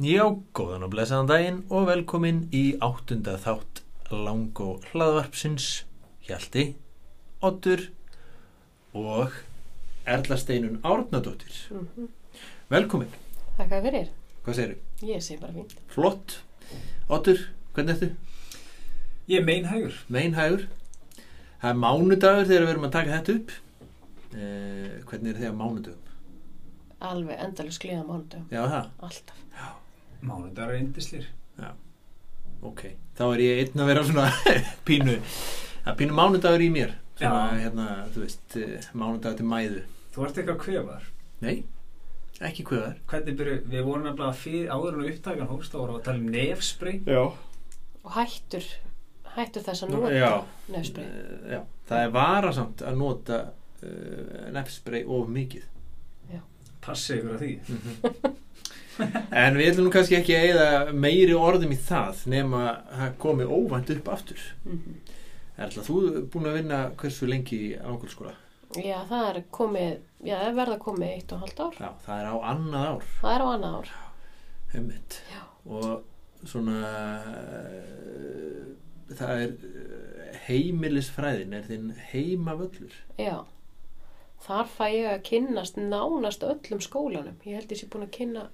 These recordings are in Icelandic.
Já, góðan og blessaðan daginn og velkomin í áttunda þátt lang og hlaðvarpsins Hjalti, Oddur og Erla Steinun Árnadóttir. Mm Velkomin, Þakka fyrir. hvað segirðu? Ég sé bara fínt. Flott. Oddur, hvernig ertu? Ég er meinhægur. Meinhægur. Það er mánudagur þegar við erum að taka þetta upp. Eh, hvernig er þið á mánudagum? Alveg endalus glíða mánudum. Já, það. Alltaf. Mánudagur er indislir. Ok, þá er ég einn að vera svona pínu, að pínu mánudagur í mér svona, Já. hérna, þú veist, eh, mánudagur til mæðu Þú ert eitthvað kvefaður. Nei, ekki Hvernig byrju, við vorum nefnilega fyrir áður en upptakan hófst, þá vorum að tala um nefspring. Já, Og hættur, hættur þess að nota já. nefsprey. Eh, Já, það er varasamt að nota uh, nefnspray of mikið Passi ykkur að því. En við ætlum kannski ekki að eða meiri orðum í það nema að komi óvænt upp aftur Mm Erla, þú er búin að vinna hversu lengi í ángulskóla? Já, það er komið, já, er verða komið eitt og halvt ár. Já, það er á annað ár Það er á annað ár. Já. og svona það er heimilisfræðin er þinn heimavöllur Já. Þar fæ ég að kynnast nánast öllum skólanum. Ég held ég sé búin að kynna,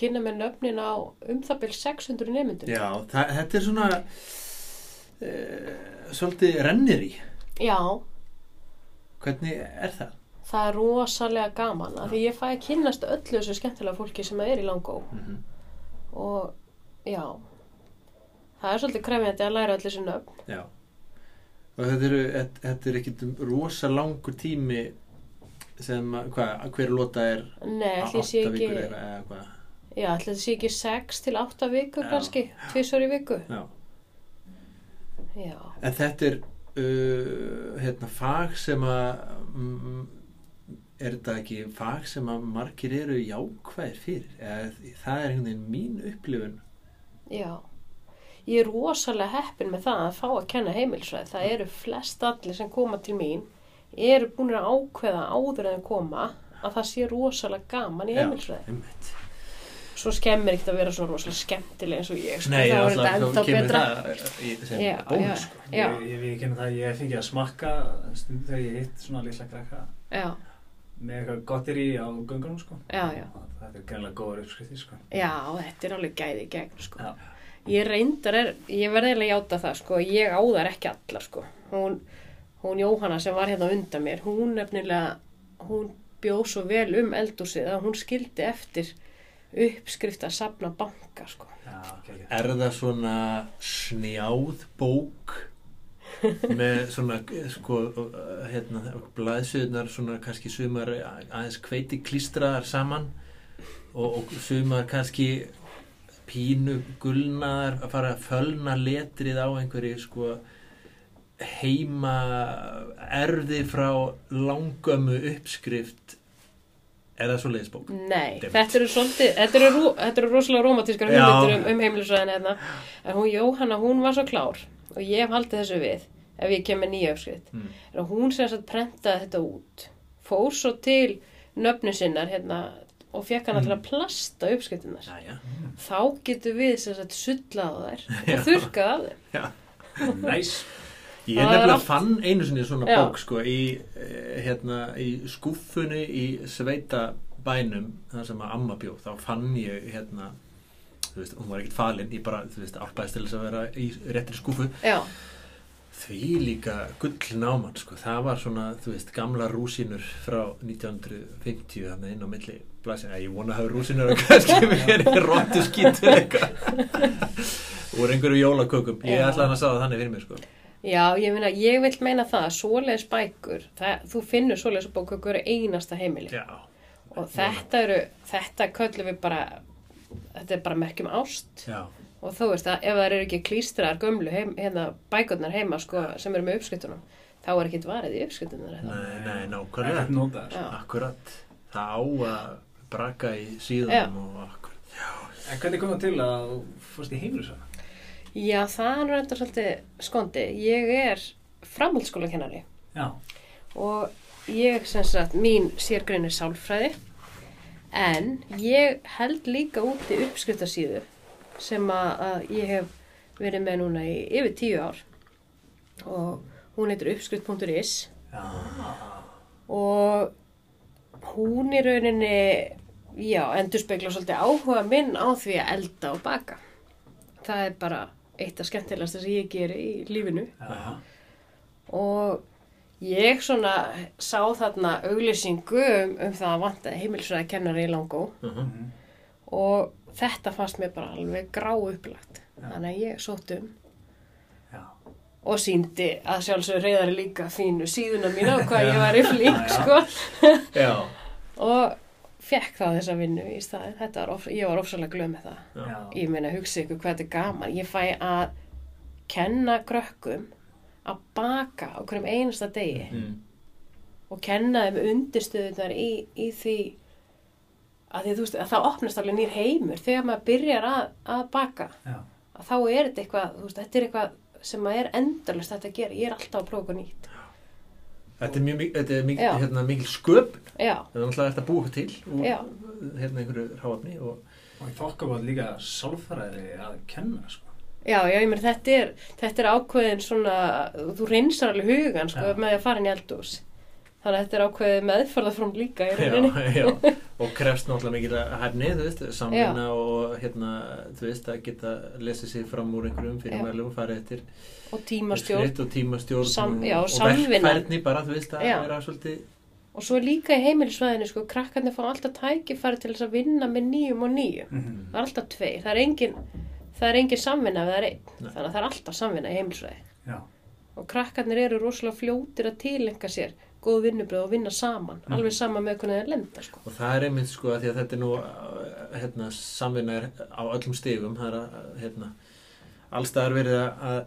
kynna með nöfnin á um það byrj 600 nemyndum. já, það, þetta er svona uh, svolítið rennir í Já, hvernig er það? það er rosalega gaman. Af því ég fæ að kynnast öllu þessu skemmtilega fólki sem er í langó. Mm og já það er svolítið krefjandi að læra allir þessi nöfn já og þetta, eru, þetta, þetta er ekkit rosa langur tími sem, að- hvað, hver lota er nei, allir sé ekki eða hvað já, allir þetta sé ekki 6 til 8 vikur Já. kannski, tvisvar í viku. Já. já, En þetta er uh, hérna, fag sem að mm, er þetta ekki fag sem að margir eru jákvæðir fyrir? Eða það er einhvern veginn mín upplifun. Já. Ég er rosalega heppin með það að fá að kenna heimilsræð, það eru flest allir sem koma til mín eru búin að ákveða áður en koma að það sé rosalega gaman í heimilsræð einmitt. Svo skemmir ekkert að vera svo rosalega skemmtileg eins og ég sko, Nei, þá er þetta kemur betra sem Já, bónus já. sko. Já. Ég, ég við kynna það að ég fengi að smakka stundum þegar ég hitt svona litla krakka já, með eitthvað gottir í á göngunum, sko. já, já Þetta er greinlega góður uppskrifti, sko. Já, þetta er alveg gæði í gegn, sko. Já. Ég reyndar er, ég verði eiginlega játa það, sko, ég á þær ekki allar, sko. Hún, hún Jóhanna sem var hérna undan mér, hún nefnilega, hún bjóð svo vel um eldúsið að hún skildi eftir uppskrift að safna banka, sko. Já, ok, ok. Er það svona snjáð bók með svona sko hérna blaðsöðunar svona kannski sumar aðeins hveiti klístraðar saman og, og sumar kannski pínu gulnaðar að fara að fölna letrið á einhverju sko heima erði frá langömmu uppskrift er það svo leiðisbók? Nei, þetta eru svolítið, þetta eru, þetta eru rosalega romantískar Já. hugmyndir um, um heimilisræðin hérna. En hún Jóhanna, hún var svo klár og ég hef haldið þessu við ef ég kem með nýja uppskrift. Mm. að hún sem sagt prentaði þetta út fór svo til nöfnu sinnar hérna og fekk hana Mm. til að plasta uppskriftinnar Jæja, þá getur við sem sagt sullað á þær og þurrkað af þeim Næs. Ég Það er nefnilega fann einu sinni svona Já. bók sko í, eh, hérna, í skúffunni í sveita bænum þar sem að amma bjó. Þá fann ég hérna þú veist, hún var ekkert falin, ég bara, þú veist, álpaðist til þess að vera í réttri skúfu já, því líka gull náman sko, það var svona, þú veist, gamla rúsínur frá 1950 þannig inn á milli blæsina, ég vona að hafa rúsínur og kannski verið róttu skítur eitthvað. Úr einhverju jólakökum, ég ætlaði að sá það þannig fyrir mér sko já, ég meina ég vil meina það, svoleiðis bækur það, þú finnur svoleiðis bók hverju einasta heimili. Já, og þetta eru, þetta köllum við bara þetta er bara merkjum ást. Já, og þú veist að ef það eru ekki klístrar gömlu heim, hérna, bækurnar heima sko, sem eru með uppskriftunum þá er ekkit varið í uppskriftunar nei, nei, nákvæmlega. Já. Akkurat, það á að braka í síðanum og akkurat. En hvernig kom það til að þú fórst í heimilisvæða? Já, það er þetta svolítið skondi. Ég er framhaldsskólakennari Já. og ég sem sagt, mín sérgrein er sálfræði En ég held líka úti uppskriftasíðu sem að, ég hef verið með núna í yfir tíu ár og hún heitir uppskrift.is og hún í rauninni, já, endur spekla svolítið áhuga minn á því að elda og baka. Það er bara eitt af skemmtilegasta sem ég geri í lífinu Já. og ég svona sá þarna auglýsingu um, um það að vantaði heimilisfræði kennari í Langó Uh -huh. Mhm. og þetta fannst mér bara alveg grá upplagt. Þannig að ég sótt um Já. og síndi að sjálfsögur reyðari líka fínu síðuna mína og hvað ég var í flink, sko. Já, og fekk þá þessa vinnu í staðin. Þetta var, of, ég var ofsalega glöð með það. Já. Ég meina, hugsa ykkur hvað þetta er gaman. Ég fæ að kenna krökkum að baka á hverjum einasta degi mm. og kenna þeim undirstöðunar í, í því að því veist að það opnast alveg nýr heimur þegar maður byrjar að, að baka Já. að þá er þetta eitthvað, veist, þetta er eitthvað sem maður er þetta að gera, ég er alltaf að prófa eitthvað nýtt Þetta er, mjög, þetta er hérna, mikil sköpun. Já, Það er náttúrulega eftir að búa til úr hérna einhverju ráafni og Og ég þokka bara líka sálfræði að kenna, sko. já, já, ég meina þetta er þetta er ákveðin svona þú reynsar alveg hugan, sko, með því að fara inn í eldús þannig að þetta er ákveðið meðförðafrám líka í já, rauninni já, og krefst náttúrulega mikil hæfni, þú veist, samvinna og hérna, þú veist, að geta lesið sig fram úr einhverjum fyrir Já. mælum og farið eftir og tímastjórn og tímastjórn Sam- og, já, og samvinna. verkfærni bara, þú veist, að Já. vera svolítið og svo líka í heimilisvæðinu, sko, krakkarnir fá alltaf tækifæri til þess að vinna með nýjum og nýjum Mhm. það er alltaf tveir, það er engin það er engin samvinna ef það er einn Nei. þannig að það er alltaf samvinna í heimilisvæði Já. og krakkarnir eru rosalega fljótir að tilenga sér góð vinnubröð og vinna saman Mhm. alveg sama með hvernig það lenda sko. og það er einmitt sko að að þetta er nú uh, hérna, samvinna er á öllum stigum það er að hérna, allstaðar verið að,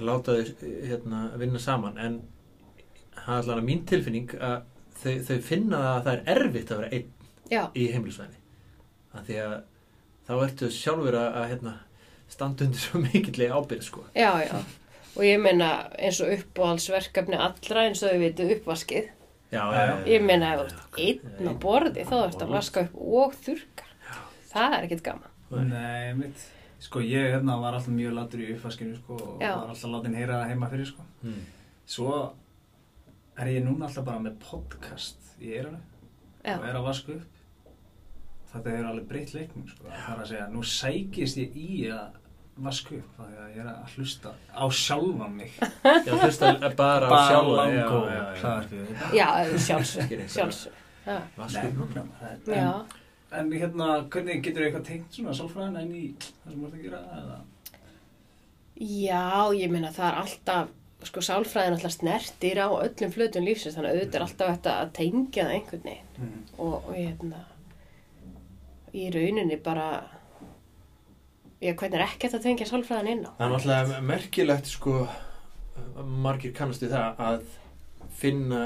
láta þau hérna, vinna saman en það er allavega mín tilfinning að þau, þau finna að það er erfitt að vera einn já, í heimilisvæðinni að því að þá ertu sjálfur að, hérna, standa undir svo mikillega ábyrð sko. já, já og ég meina eins og uppáhaldsverkefni allra eins og þau veitu uppvaskið já, Já, ég meina ef þú ert einn á borði þá ertu að vaska upp og þurka það er ekkit gaman Nei. Mitt. Sko, ég hérna var alltaf mjög latur í uppvaskinu, sko, og Já. var alltaf látin heyra heima fyrir, sko. mm. Svo er ég núna alltaf bara með podcast í eiranu já, og er að vaska upp. Þetta er alveg breytt leiknum, sko. Það er að segja, nú sækist ég í að vaska upp, að ég er að hlusta á sjálfan mig. já, hlusta bara á sjálfa já, langó já, já. hlaðarpið. já sjálfsög ég. Vasku. Nei, en, hérna, hvernig getur eitthvað tengt svona sálfræðina inn í það sem þú ert að gera? Eða? Já, ég meina það er alltaf, sko sálfræðin alltaf snertir á öllum flötum lífsins, þannig að auðvitað er alltaf þetta að tengja það einhvern veginn Mm. og, og ég hérna, í rauninni bara, ég hvernig er ekkert að tengja sálfræðin inn á. Það er náttúrulega merkilegt sko margir kannast við það að finna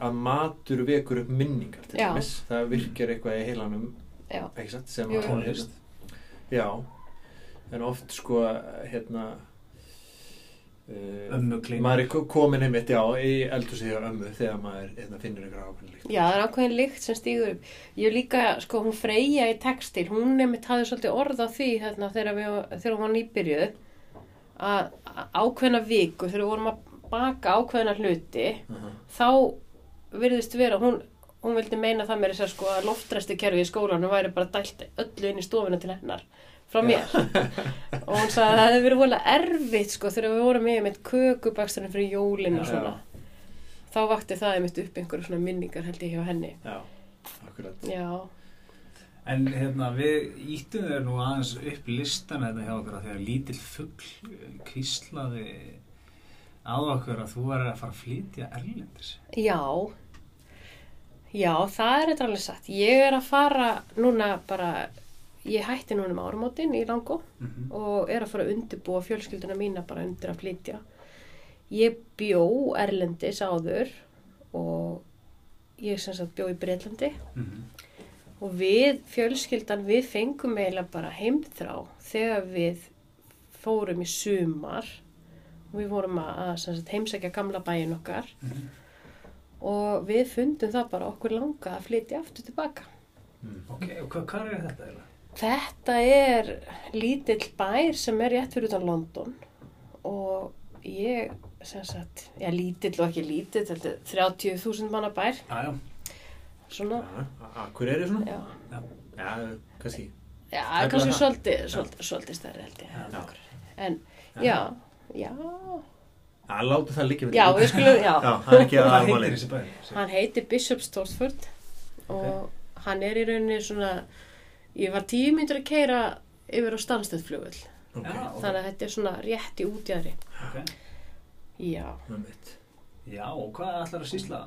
að matur vekur upp minningar til dæmis það virkar eitthvað í heilanum sem. Tónlist. já en oft sko hérna uh, Ömmu klíma. maður er ko- komin einmitt já í eldhúsið hjá ömmu þegar maður hérna, finnur eitthvað ákveðnilegt Já, það er ákveðin lykt sem stígur upp. Ég líka, sko, hún Freyja í textil, hún nefnitt hafði svolítið orð á því hérna, þegar, við, þegar hún var nýbyrjuð að að ákveðna viku, þegar við vorum að baka ákveðna hluti, uh -huh. þá virðist vera, hún, hún vildi meina það mér þess að sko að loftræsti kerfi í skólanum væri bara dælt öllu inn í stofuna til hennar frá mér. Og hún sagði að það hefði verið volið erfitt sko þegar við vorum með mitt kökubaksturinn fyrir jólin og Já. svona. Þá vakti það einmitt upp einhverju svona minningar held ég hjá henni. Já, akkurat. Já, En hérna, við íttum þér nú aðeins upp listan þetta hjá okkur að þegar lítill fugl kvíslaði á okkur að þú var að fara að flytja erlendis. já. Já, það er þetta alveg satt. Ég er að fara núna bara ég hætti núna um áramótin í Langó Mm -hmm. og er að fara að undirbúa fjölskylduna mína bara undir að flytja. Ég bjó Erlendis áður og ég sem sagt bjó í Breitlandi og við fjölskyldan við fengum eiginlega bara heimþrá þegar við fórum í sumar og við vorum að, sagt, heimsækja gamla bæin okkar og við fundum það bara okkur langa að flytja aftur tilbaka Mm. Ok, og hvað er þetta eiginlega? Þetta er lítill bær sem er rétt fyrir utan London og ég, sem sagt, já lítill og ekki lítill, þetta er 30.000 manna bær, Já, já, svona, Akkur er ég svona? já, Já, kannski. já, kannski svolítið, svolítið, stærri held ég. Já. En, já, já, Já, láta það líka já, við skulum, já, Já, það er ekki heitir þessi bæri? hann heitir Bishop Stortford og hann er í rauninni svona, ég var tíu myndur að keira yfir á Stanstöðflugvöld, Ok, Já, ok, þannig að þetta er svona rétt í útjæðri. ok. Já. Já, og hvað ætlar að sýsla?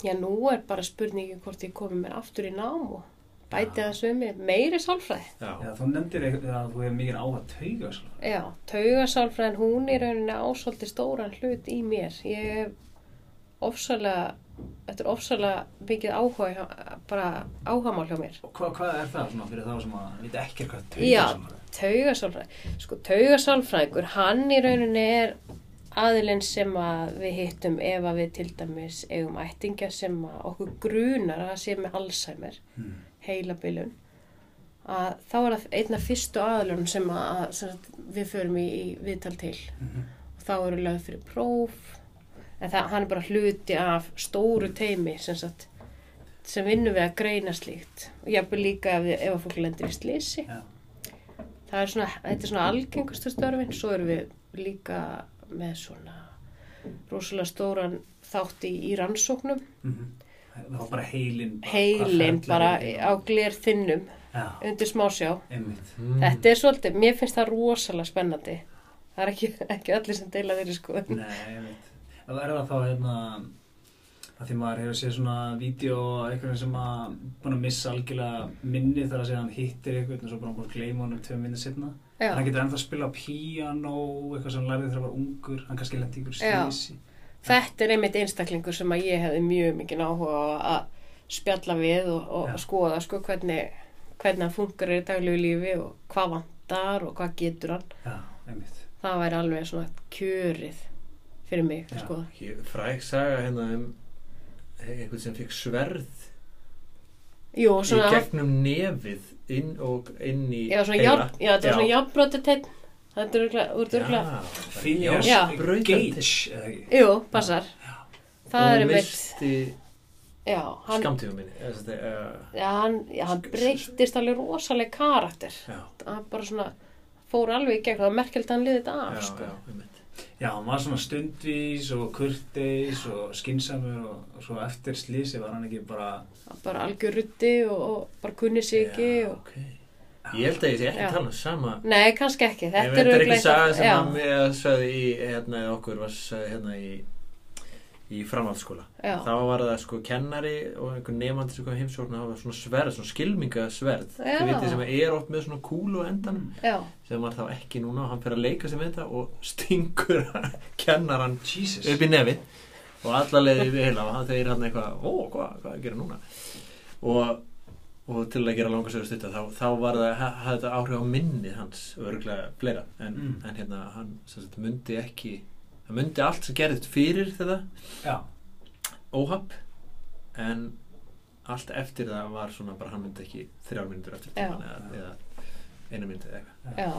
já, nú er bara spurningi hvort ég komi mér aftur í nám og bæti það sömi meiri sálfræði. Já, Já, þú nefndir eitthvað að þú hefur mikið áhuga tauga, sko. Já, taugasálfræðin, hún er rauninni ásóldi stóran hlut í mér. Ég hef ofsalega, þetta er ofsalega mikið áhuga, bara áhagamál hjá mér. Og hvað, hvað er það svona fyrir þá sem að vita ekki hvað Já. tauga Taugasálfræði, sko taugasálfræðingur, hann í rauninni er aðilinn sem að við hittum ef að við til dæmis eigum ættingja sem að okkur grunar að sé með Alzheimer, Hmm. heilabilun, að þá er það einna fyrstu aðilunum sem, að, sem að við förum í, í viðtal til. Mhm. og þá eru lögð fyrir próf en það, hann er bara hluti af stóru teimi sem, sagt, sem vinnur við að greina slíkt og jafnvel líka ef, ef að fólk lendir í slísi Já. það er svona, þetta er svona algengustu störfin svo erum við líka með svona rosalega stóran þátt í, í rannsóknum Mhm. Það var bara heilin. bara- heilin bara á gler þinnum Já, undir smásjá einmitt. Mm. þetta er svolítið, mér finnst það rosalega spennandi það er ekki, ekki allir sem deila þeirri sko Nei, einmitt. Það er það þá hérna að því maður hefur séð svona vídeo af einhverjum sem að búin að missa algjörlega minni þar að segja hann hittir einhvern og svo bara búin að gleyma honum tvö minni setna. Já. Hann getur ennþá að spila piano, eitthvað sem hann lærði þegar hann var ungur, hann kannski lendi ykkur slísi. Þetta er einmitt einstaklingur sem að ég hefði mjög mikið áhuga að spjalla við og, og Já. skoða sko hvernig, hvernig hann funkar í daglegu lífi og hvað vantar og hvað getur hann. Já, einmitt. Það væri alveg svona kjörið fyrir mig skoða. Ég- Fræk saga hérna um einhvern sem fekk sverð Jú, og í svona, gegnum nefið inn og inn í já, svona járn, já, þetta er svona járnbrótið tegn. Þetta er örgulega, þú ert örgulega, Já, Phineas Já. Gage, jú, passar. Það er hann, skamtífum minni já, hann, hann breyttist alveg rosaleg karakter. Hann bara svona fór alveg í gegn, það var merkelt að hann liði þetta af, já, sko. Já, hann var svona stundvís og kurteis og skinsamur og, og svo eftir slísi var hann ekki bara bara algjör rutti og, og bara kunni sig ekki Já, og... ok. Ég held að ég sé ekki Já. að tala um sama Nei, kannski ekki Ég Þetta veit er er ekki örugglega saga sem já, að mér sagði í, hérna, okkur var sagði hérna í í framhaldsskóla. Þá var það sko kennari og einhver nefandi sem kom heimsókn og hafa svona sverð, svona skilmingasverð þið vitið sem er oft með svona kúlu á endanum já, sem var þá ekki núna og hann fyrir að leika sig með þetta og stingur kennaran Jesus. upp í nefið og alla leiði við heila og hann þeir hann eitthvað, ó, hvað, hvað að gera núna? Og, og til að gera langarsögur stutta þá, þá var það ha- hafði þetta áhrif á minnið hans örgulega fleira en, Mm. en hérna hann sagt, myndi ekki hann myndi allt sem gerðist fyrir þetta Já, óhapp en allt eftir það var svona bara hann myndi ekki þrjár myndur eftir tíman eða, eða eina myndi eða eitthvað. Já.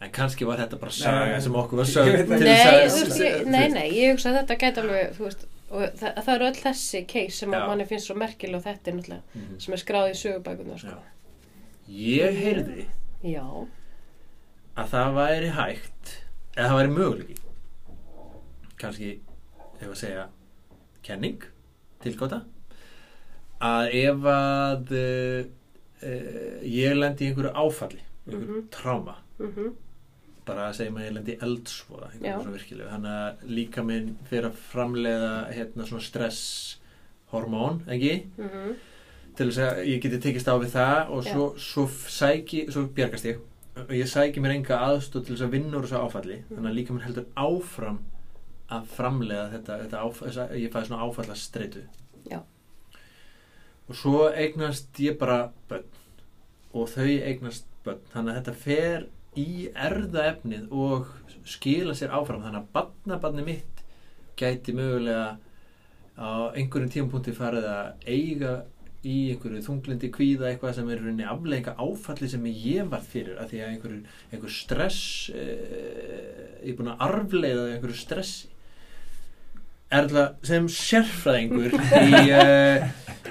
En kannski var þetta bara saga sem okkur var ekki. Nei, nei, nei, ég hugsa að þetta gæti alveg þú veist, og það, það eru öll þessi case sem manni finnst svo merkileg og þetta er náttúrulega Mhm. sem er skráð í sögubækunar sko. ég heyrði já, að það væri hægt eða það væri möguleiki. Kannski ef að segja kenning tilgóta að ef að uh, uh, ég lendi í einhverju áfalli einhverju Mhm. tráma mhm, bara að segja maður ég lendi í eldsvoða einhverju svona virkilega. Þannig að líka minn fyrir að framleiða hérna svona stresshormón ekki? Mhm. Til þess að ég geti tekist á við það og svo, svo sæki, svo bjargast ég og ég sæki mér enga aðstóð til þess að vinna úr þessu áfalli þannig að líka mér heldur áfram að framleiða þetta, þetta áf, þessa, ég fæði svona áfalla streitu Já. og svo eignast ég bara börn. Og þau eignast börn. Þannig að þetta fer í erðaefnið og skila sér áfram. Þannig að barnabarni mitt gæti mögulega á einhverjum tímapunkti farið að eiga í einhverju þunglindi kvíða eitthvað sem er rauninni afleika áfalli sem ég var fyrir að því að einhverju, einhverju stress eh, ég er búin að arfleiða einhverju stressi Erla sem sérfræðingur í, uh,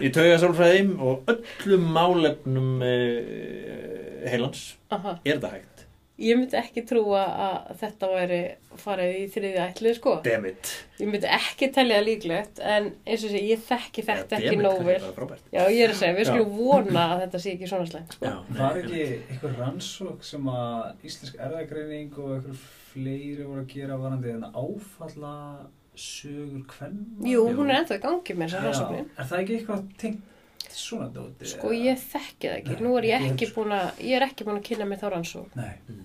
í taugasálfræðim og öllum málefnum uh, heilans Aha. er þetta hægt Ég myndi ekki trúa að þetta væri farið í þriði ætlið sko. Damn it Ég myndi ekki telja það líklegt en eins og sé, ég þekki þetta Ja, ekki nóg vel. Já, ég er að segja, við Já. skulum vona að þetta sé ekki svona slæmt sko. Var ekki einhver rannsók sem að Íslensk erðagreining og einhver fleiri voru að gera varandi en áfalla sögur hvern? Jú, Jú. hún er ennþá í gangi með þessa rannsóknin. Er það ekki eitthvað tengt svona dóti? Sko, ég þekki það ekki. Nú er ég ekki búin að, ég er ekki búin að kynna mig þá rannsókn. Nei.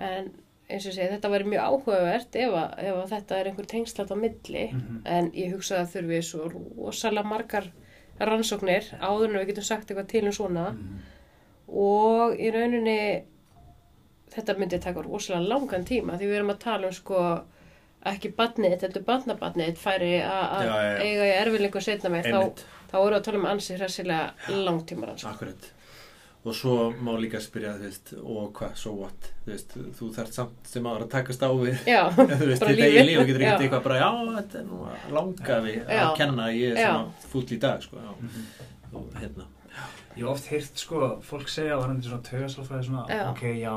En eins og sé, þetta væri mjög áhugavert ef, að, ef að þetta er einhver tengslat á milli. Mhm. En ég hugsa að þurfi svo rosalega margar rannsóknir áður en við getum sagt eitthvað til um svona. Mhm. og í rauninni þetta myndi taka rosalega langan tíma því við erum að tala um sko ekki badnið, þetta er badnabadnið færi að að Já, já, já. eiga í erfiðlingu setna með, þá, þá erum við að tala um ansi hressilega langtíma rannsókn. akkurat og svo má líka spyrja þú veist, og hvað, so what þú, veist, þú þarf samt sem ára að takast á við Já, þú veist, þetta í líf og getur Já. ekkert eitthvað bara, já, þetta er nú að langa við Já. að kenna að ég er Já. svona fúll í dag sko, já, Mhm. og hérna Ég hef oft heyrt sko, fólk segja varandi svona taugasálfræði svona, Já. ok, já,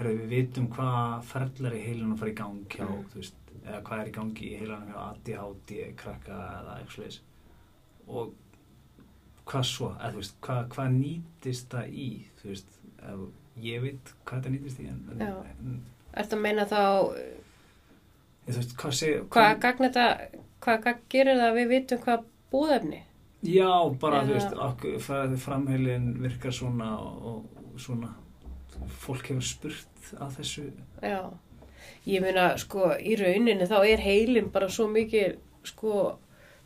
herru, við vitum hvað ferðlar í heilunum fara í gang hjá, Mm. þú veist, eða hvað er í gangi í heilunum hjá ADHD, krakka eða eitthvað sliðis. Og hvað svo, eða þú veist, hvað, hvað nýtist það í, þú veist, eða, ég veit hvað þetta nýtist í, en, en, en ertu að meina þá þú veist, hvað segja, hvað gagn þetta, hvað gerir það að við vitum hvað búðefni? Já, bara, þú Eða- veist, okkur, fra- framheilin virkar svona og, og svona, fólk hefur spurt að þessu Já, ég meina sko í rauninni þá er heilin bara svo mikið sko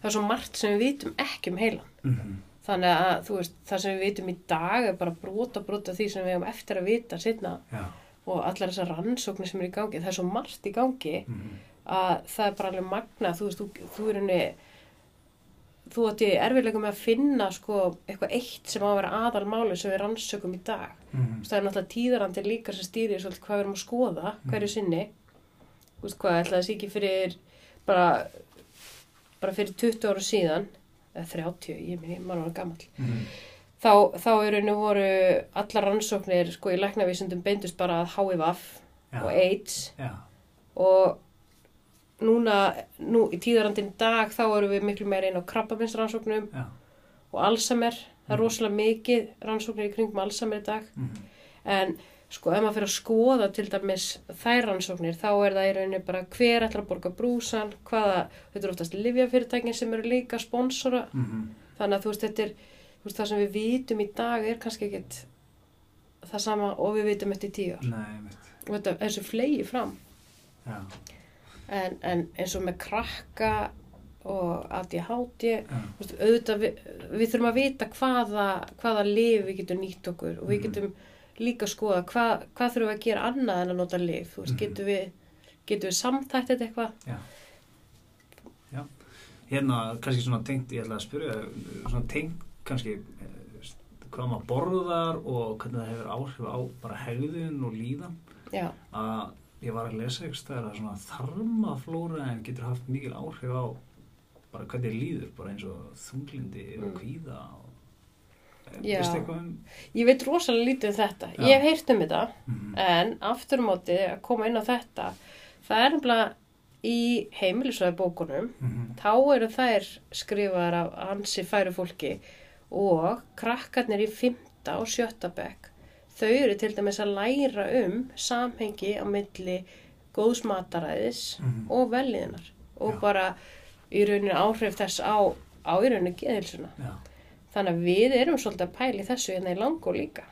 það er svo margt sem við vitum ekki um heilan. mm -hmm. Þannig að þú veist, það sem við vitum í dag er bara brota brota því sem við hefum eftir að vita setna Já. og allar þessar rannsóknir sem er í gangi, það er svo margt í gangi Mm að það er bara alveg magna, þú veist, þú, þú er henni, þú átti erfiðlega með að finna sko eitthvað eitt sem á að vera aðalmáli sem við rannsökum í dag. -hmm. Það er náttúrulega tíðarandi líka sem stýrir svolítið hvað við erum að skoða hverju sinni. Þú veist hvað, ætlaði þessi ekki fyrir bara, bara fyrir 20 ára síðan, eða 30, ég minn, ég mann var gammal. Mhm. Þá, þá er rauninu voru allar rannsóknir sko í læknavísundum beindust bara að HIV og AIDS Já. og núna, nú í tíðarandinn dag þá erum við miklu meira inn á krabbabinsrannsóknum Já. og Alzheimer, það er Mhm. rosalega mikið rannsóknir í kringum Alzheimer í dag Mm en sko ef maður fyrir að skoða til dæmis þær rannsóknir þá er það í rauninni bara hver ætlar að borga brúsan hvaða, þetta er oftast livjafyrirtækin sem eru líka sponsora -hmm. þannig að þú veist þetta er veist, það sem við vitum í dag er kannski ekkit það sama og við vitum eftir tíu ár Nei, mitt. og þetta er svo flegi fram en, en eins og með krakka og ADHD þú veist, auðvitað við, við þurfum að vita hvaða, hvaða lif við getum nýtt okkur og við Mhm. getum líka skoða hvað, hvað þurfum við að gera annað en að nota lif Mhm. getum við við samþætt þetta eitthvað Já. Já. Hérna, kannski svona tengt, ég ætla að spyrja, svona tengt kannski eh, hvað maður borðar og hvernig það hefur áhrif á bara hegðun og líðan. já, Að ég var að lesa ykkur stæðar að svona þarmaflóra en getur haft mikil áhrif á bara hvernig þér líður, bara eins og þunglindi og Mm. kvíða og Já. Vistu eitthvað um? ég veit rosalega lítið um þetta Já. ég hef heyrt um þetta Mhm. en aftur á móti að koma inn á þetta það er nefnilega í heimilisvæði bókunum Mhm. þá eru þær skrifaðar af ansi færu fólki og krakkarnir í fymta og sjötta bekk þau eru til dæmis að læra um samhengi á milli góðs mataræðis Mhm. og velliðinar og Já. bara í rauninu áhrif þess á, á í rauninu geðilsuna Já, þannig að við erum svolítið að pæla í þessu hérna í langu líka.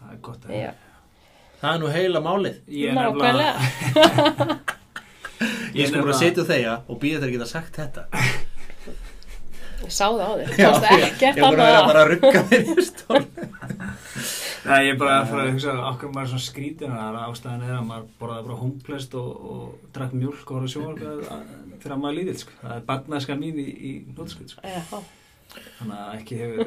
Það er gott að Já. það er nú heila málið. Ég er nákvæmlega. Ég sko bara nefnilega- setja þeia og býða þeir geta sagt þetta. Ég sá það á þér, Já, það ég búin að vera bara að rugga þeir í stól Nei, ég er bara að fara að hugsa okkur maður er svona skrítin að ástæðan er að maður borðaði bara hómplest og, og drakk mjólk og sjóa fyrir að maður lítill sko. það er barnaska mín í, í nótskvöld sko. Já, Þannig að ekki hefur...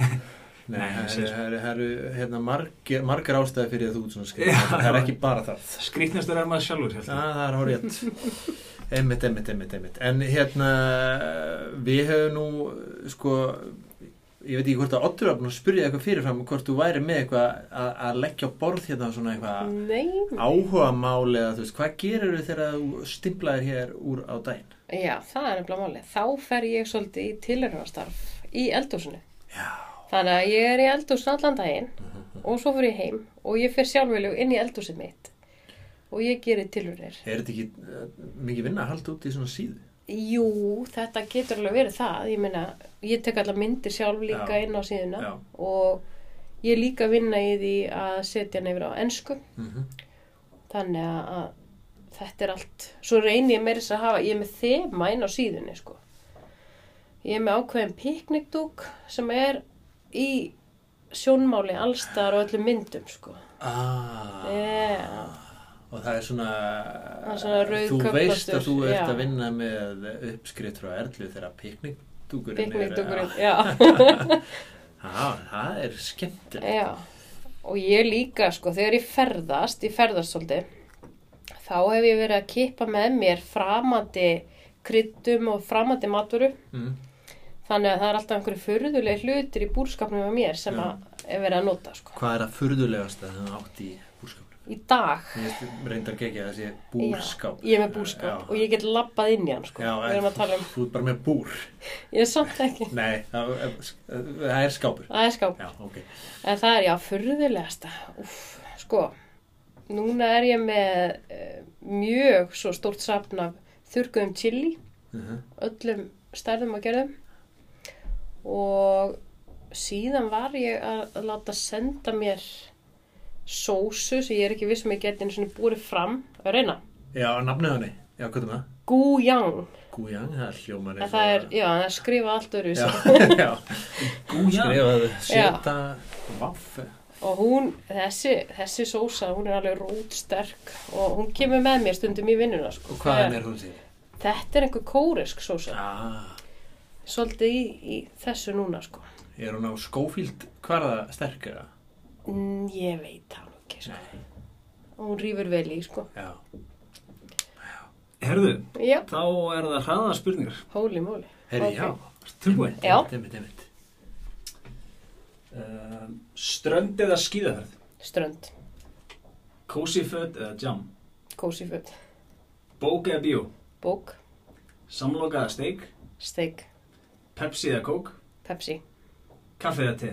Nei, það ég sé eru- hérna, margir, margar ástæði fyrir að þú ert svona. Já. Það er ekki bara það. Skrýtnastur er maður sjálfur, Já, hérna. það er hórið. Einmitt, einmitt, einmitt, einmitt. En hérna, við höfum nú, sko, ég veit ekki hvort að Ottur var búin að spyrja eitthvað fyrirfram hvort þú væri með eitthvað að, leggja á borð hérna svona eitthvað Nei, áhuga máli eða þú veist, hvað gerir þú þegar þú stimplaðir hér úr á daginn? já, það er nefnilega málið. Þá fer ég svolítið í tilhörnarstarf í eldhúsinu. Já. Þannig að ég er í eldhúsinu allan daginn og svo fyrir ég heim og ég fer sjálfurleg inn í eldhúsið mitt og ég gerir tilhörnir. Er þetta ekki uh, mikið vinna að halda út í svona síðu? Jú, þetta getur alveg verið það. Ég meina, ég tek allar myndir sjálf líka Já. inn á síðuna Já. og ég líka vinna í því að setja nefnir á ennsku. Mm Þannig að, þetta er allt. Svo reynir ég meira þess að hafa, ég er með þema inn á síðunni, sko. Ég er með ákveðin piknikdúk sem er í sjónmáli allstar og öllum myndum, sko. Ah. Já. Og það er svona, Það er svona þú veist að þú ert já. að vinna með uppskrift frá Erlu þegar Piknikdúkurinn, er. já. Já, það er skemmtilegt. Já, og ég líka, sko, þegar ég ferðast, ég ferðast svolítið, þá hef ég verið að kippa með mér framandi kryddum og framandi matvöru. Mm. Þannig að það er alltaf einhverju furðuleg hlutir í búrskapnum með mér sem Já. að er verið að nota, sko. Hvað er að furðulegast að það átt í? Í dag, Ég reyndar ekki að það sé búrskáp. ég er með búrskap Já. og ég get lappað inn í hann, sko. Já, Við erum að tala um, Þú ert bara með búr. ég er samt ekki, Nei, það, það er skápur. það er skáp. Já, ok. En það er, já, furðulegasta. Úff, sko, núna er ég með uh, mjög svo stórt safn af þurrkuðum chili, Uh öllum stærðum að gerðum og síðan var ég að, að láta senda mér sósu sem ég er ekki viss um ég geti einu svona búið fram að reyna. Já, nafnið henni. Já, hvað er það? Gújang, Gújang, það er hljóman það er, já, það er skrifað allt öðru Já, já. Gúja. Skrifaðu, seta, vaff. og hún, þessi, þessi sósa, hún er alveg rótsterk og hún kemur með mér stundum í vinnuna sko. Og Þegar- er hún sér? Þetta er einhver kóresk sósa, Ah, svolítið í, í þessu núna sko. er hún á skófíld hvarða sterkara? Mm, ég veit það nú ekki sko. Og hún rýfur vel í sko. Já. Herðu, Já, þá er það hraða spurningar. hóli móli. Herri, já. Tilbúin. Já. Einmitt, einmitt. Uh, strönd eða skíðaferð? Strönd, Cozy föt eða jam? kósi föt, Bók eða bíó? bók, Samloka eða steik? steik, Pepsi eða kók? pepsi, Kaffi eða te?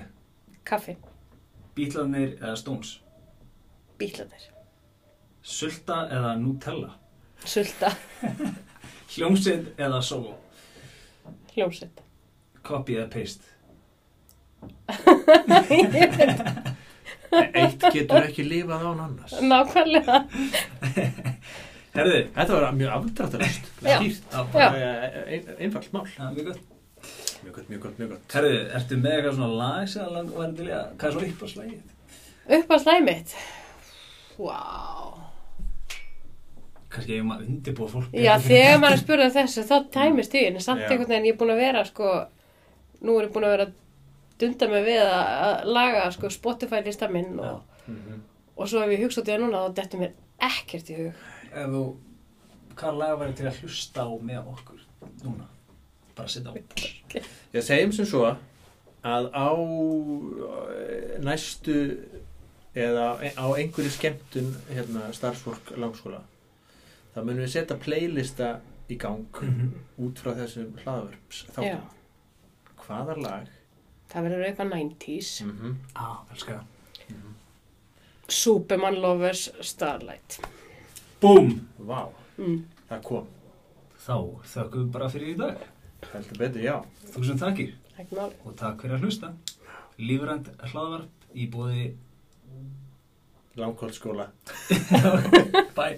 kaffi, Bítlanir eða Stones? bílaðir, Sulta eða Nutella? sulta, Hljómsveit eða solo? hljómsveit. Copy eða paste? Eitt getur ekki lifað án annars. Nákvæmlega. Herðu, Þetta var mjög afdráttalust. Já. Skýrt. Já. Bara ein, einfalt mál. ja, mjög gott. Mjög gott, mjög gott, mjög gott. Herðu, ertu með eitthvað svona lag sem lang var að, hvað er svona upp á slægið? Upp á slæmið. Vá. Kannski ég maður undirbúa fólk. Já, þegar maður spurðað þessu, þá tæmist því. En samt einhvern veginn, ég er búin að vera, sko, nú er ég búin að vera að dunda mig við að, laga, sko, Spotify lista minn og, Mhm. og svo ef ég hugsa út í það núna, þá dettur mér ekkert í hug. Ef þú, hvað lag væri til að hlusta á með okkur núna? Bara setja á. Ég segjum sem svo að á eh, næstu eða á einhverju skemmtun hérna, starfsfólk langskóla þá munum við setja playlista í gang út frá þessum hlaðvörps Já, þáttum. Hvaða lag? það verður eitthvað 90s. Mm -hmm. Á, elskar. Superman Lovers Starlight. Búm! Vá, Mm. það kom. Þá þökkum við bara fyrir í dag. Heldur betur, já. Þúsund takkir Ekki máli. og takk fyrir að hlusta. Lífrænt hlaðvarp í bóði Langkóldskóla. Bye.